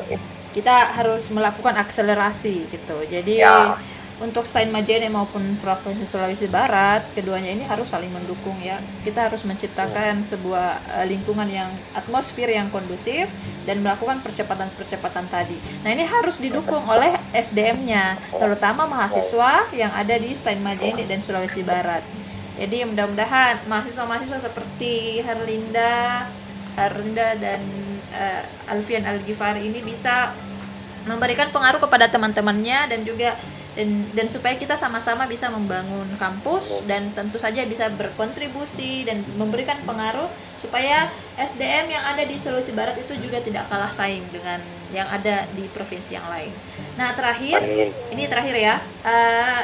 Kita harus melakukan akselerasi gitu. Jadi Ya. Untuk Stein Majene maupun Provinsi Sulawesi Barat, keduanya ini harus saling mendukung ya. Kita harus menciptakan sebuah eh, lingkungan yang atmosfer yang kondusif dan melakukan percepatan-percepatan tadi. Nah, ini harus didukung oleh SDM-nya, terutama mahasiswa yang ada di Stein Majene dan Sulawesi Barat. Jadi mudah-mudahan mahasiswa-mahasiswa seperti Herlinda, Herlinda dan eh, Alfian Al-Ghifari ini bisa memberikan pengaruh kepada teman-temannya dan juga dan, dan supaya kita sama-sama bisa membangun kampus dan tentu saja bisa berkontribusi dan memberikan pengaruh supaya SDM yang ada di Sulawesi Barat itu juga tidak kalah saing dengan yang ada di provinsi yang lain. Nah terakhir ini terakhir ya eh,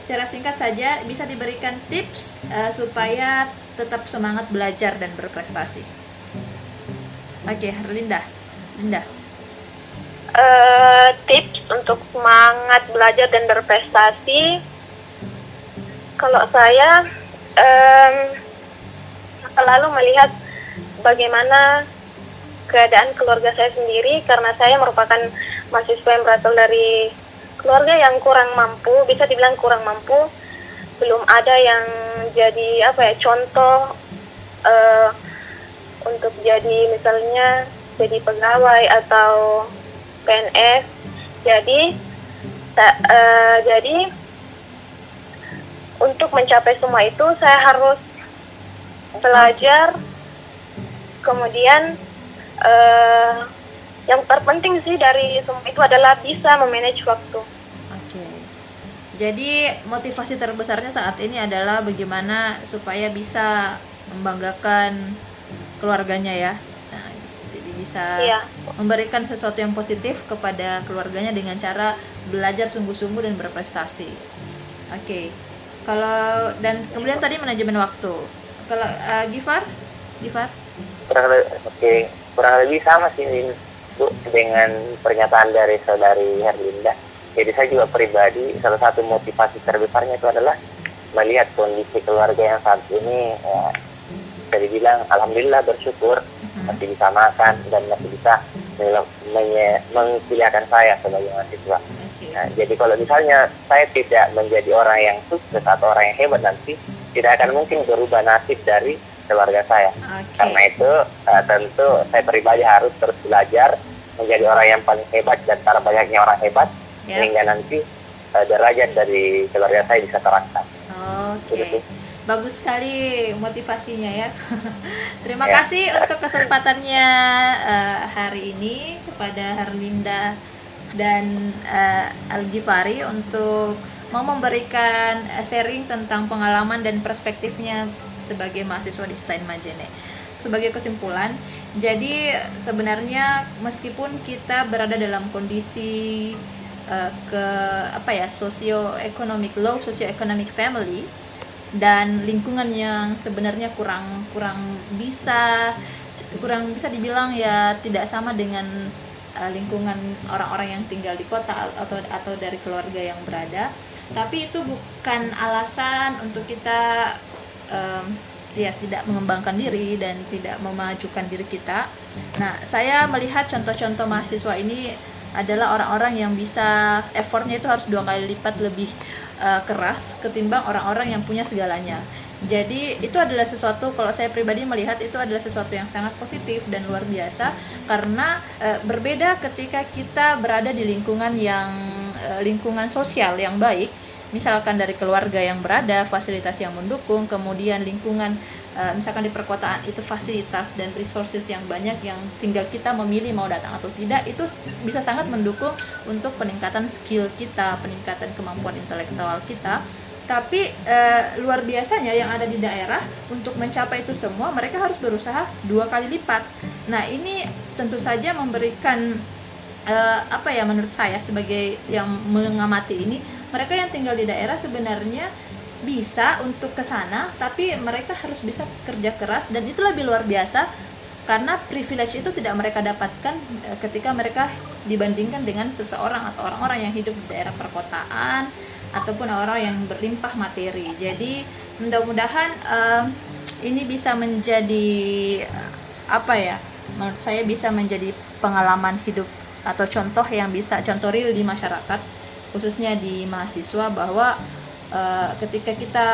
secara singkat saja bisa diberikan tips eh, supaya tetap semangat belajar dan berprestasi. Oke, Linda, Linda. Eh, tips untuk semangat belajar dan berprestasi. Kalau saya em, selalu melihat bagaimana keadaan keluarga saya sendiri karena saya merupakan mahasiswa yang berasal dari keluarga yang kurang mampu bisa dibilang kurang mampu. Belum ada yang jadi apa ya contoh eh, untuk jadi misalnya jadi pegawai atau PNS. Jadi eh, jadi untuk mencapai semua itu saya harus belajar. Kemudian eh, yang terpenting sih dari semua itu adalah bisa memanage waktu. Oke. Jadi motivasi terbesarnya saat ini adalah bagaimana supaya bisa membanggakan keluarganya ya. Jadi bisa Iya. memberikan sesuatu yang positif kepada keluarganya dengan cara belajar sungguh-sungguh dan berprestasi. Oke. Kalau dan kemudian tadi manajemen waktu. Kalau eh, Gifar, Gifar, Kurang lebih, oke, kurang lebih sama sih Bu, dengan pernyataan dari saudari Herlinda. Jadi saya juga pribadi salah satu motivasi terbesarnya itu adalah melihat kondisi keluarga yang saat ini ya, bisa dibilang alhamdulillah bersyukur masih bisa makan dan masih bisa mengkuliahkan saya sebagai mahasiswa. Oke. Nah, jadi kalau misalnya saya tidak menjadi orang yang sukses atau orang yang hebat nanti, tidak akan mungkin berubah nasib dari keluarga saya. Oke. Karena itu eh, tentu saya pribadi harus terus belajar menjadi orang yang paling hebat dan antara banyaknya orang hebat Ya. sehingga nanti eh, derajat dari keluarga saya bisa terangkat. Oke, Begitu. Bagus sekali motivasinya ya. *laughs* Terima Ya. kasih untuk kesempatannya eh, hari ini kepada Herlinda dan eh, Al-Ghifari untuk mau memberikan eh, sharing tentang pengalaman dan perspektifnya sebagai mahasiswa di Stein Majene. Sebagai kesimpulan, jadi sebenarnya meskipun kita berada dalam kondisi uh, ke apa ya socio-economic low socio-economic family dan lingkungan yang sebenarnya kurang kurang bisa kurang bisa dibilang ya tidak sama dengan uh, lingkungan orang-orang yang tinggal di kota atau atau dari keluarga yang berada tapi itu bukan alasan untuk kita um, ya tidak mengembangkan diri dan tidak memajukan diri kita. Nah, saya melihat contoh-contoh mahasiswa ini adalah orang-orang yang bisa effortnya itu harus dua kali lipat lebih uh, keras ketimbang orang-orang yang punya segalanya. Jadi itu adalah sesuatu kalau saya pribadi melihat itu adalah sesuatu yang sangat positif dan luar biasa karena e, berbeda ketika kita berada di lingkungan yang e, lingkungan sosial yang baik misalkan dari keluarga yang berada, fasilitas yang mendukung, kemudian lingkungan uh, misalkan di perkotaan itu fasilitas dan resources yang banyak yang tinggal kita memilih mau datang atau tidak itu bisa sangat mendukung untuk peningkatan skill kita, peningkatan kemampuan intelektual kita. Tapi uh, luar biasanya yang ada di daerah untuk mencapai itu semua mereka harus berusaha dua kali lipat. Nah ini tentu saja memberikan uh, apa ya menurut saya sebagai yang mengamati ini mereka yang tinggal di daerah sebenarnya bisa untuk ke sana tapi mereka harus bisa kerja keras dan itu lebih luar biasa karena privilege itu tidak mereka dapatkan eh, ketika mereka dibandingkan dengan seseorang atau orang-orang yang hidup di daerah perkotaan ataupun orang yang berlimpah materi. Jadi mudah-mudahan um, ini bisa menjadi apa ya menurut saya bisa menjadi pengalaman hidup atau contoh yang bisa contoh real di masyarakat khususnya di mahasiswa bahwa uh, ketika kita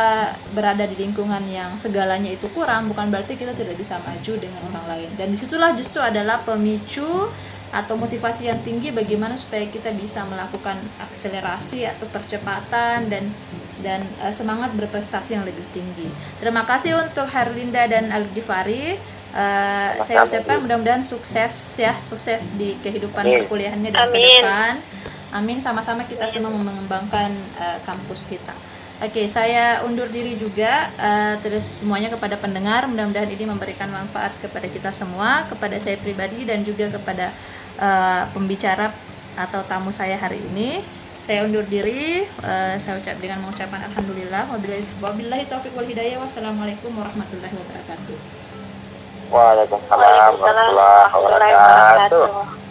berada di lingkungan yang segalanya itu kurang bukan berarti kita tidak bisa maju dengan orang lain dan di situlah justru adalah pemicu atau motivasi yang tinggi bagaimana supaya kita bisa melakukan akselerasi atau percepatan dan dan uh, semangat berprestasi yang lebih tinggi. Terima kasih untuk Herlinda dan Algifari. Uh, saya ucapkan mudah-mudahan sukses ya, sukses di kehidupan perkuliahannya di ke depan. Amin sama-sama kita semua mengembangkan uh, kampus kita. Oke, okay, saya undur diri juga uh, terus semuanya kepada pendengar. Mudah-mudahan ini memberikan manfaat kepada kita semua, kepada saya pribadi dan juga kepada uh, pembicara atau tamu saya hari ini. Saya undur diri. Uh, saya ucap dengan mengucapkan alhamdulillah. Wabillahi wal hidayah. Wassalamualaikum warahmatullahi wabarakatuh. Waalaikumsalam warahmatullahi wabarakatuh.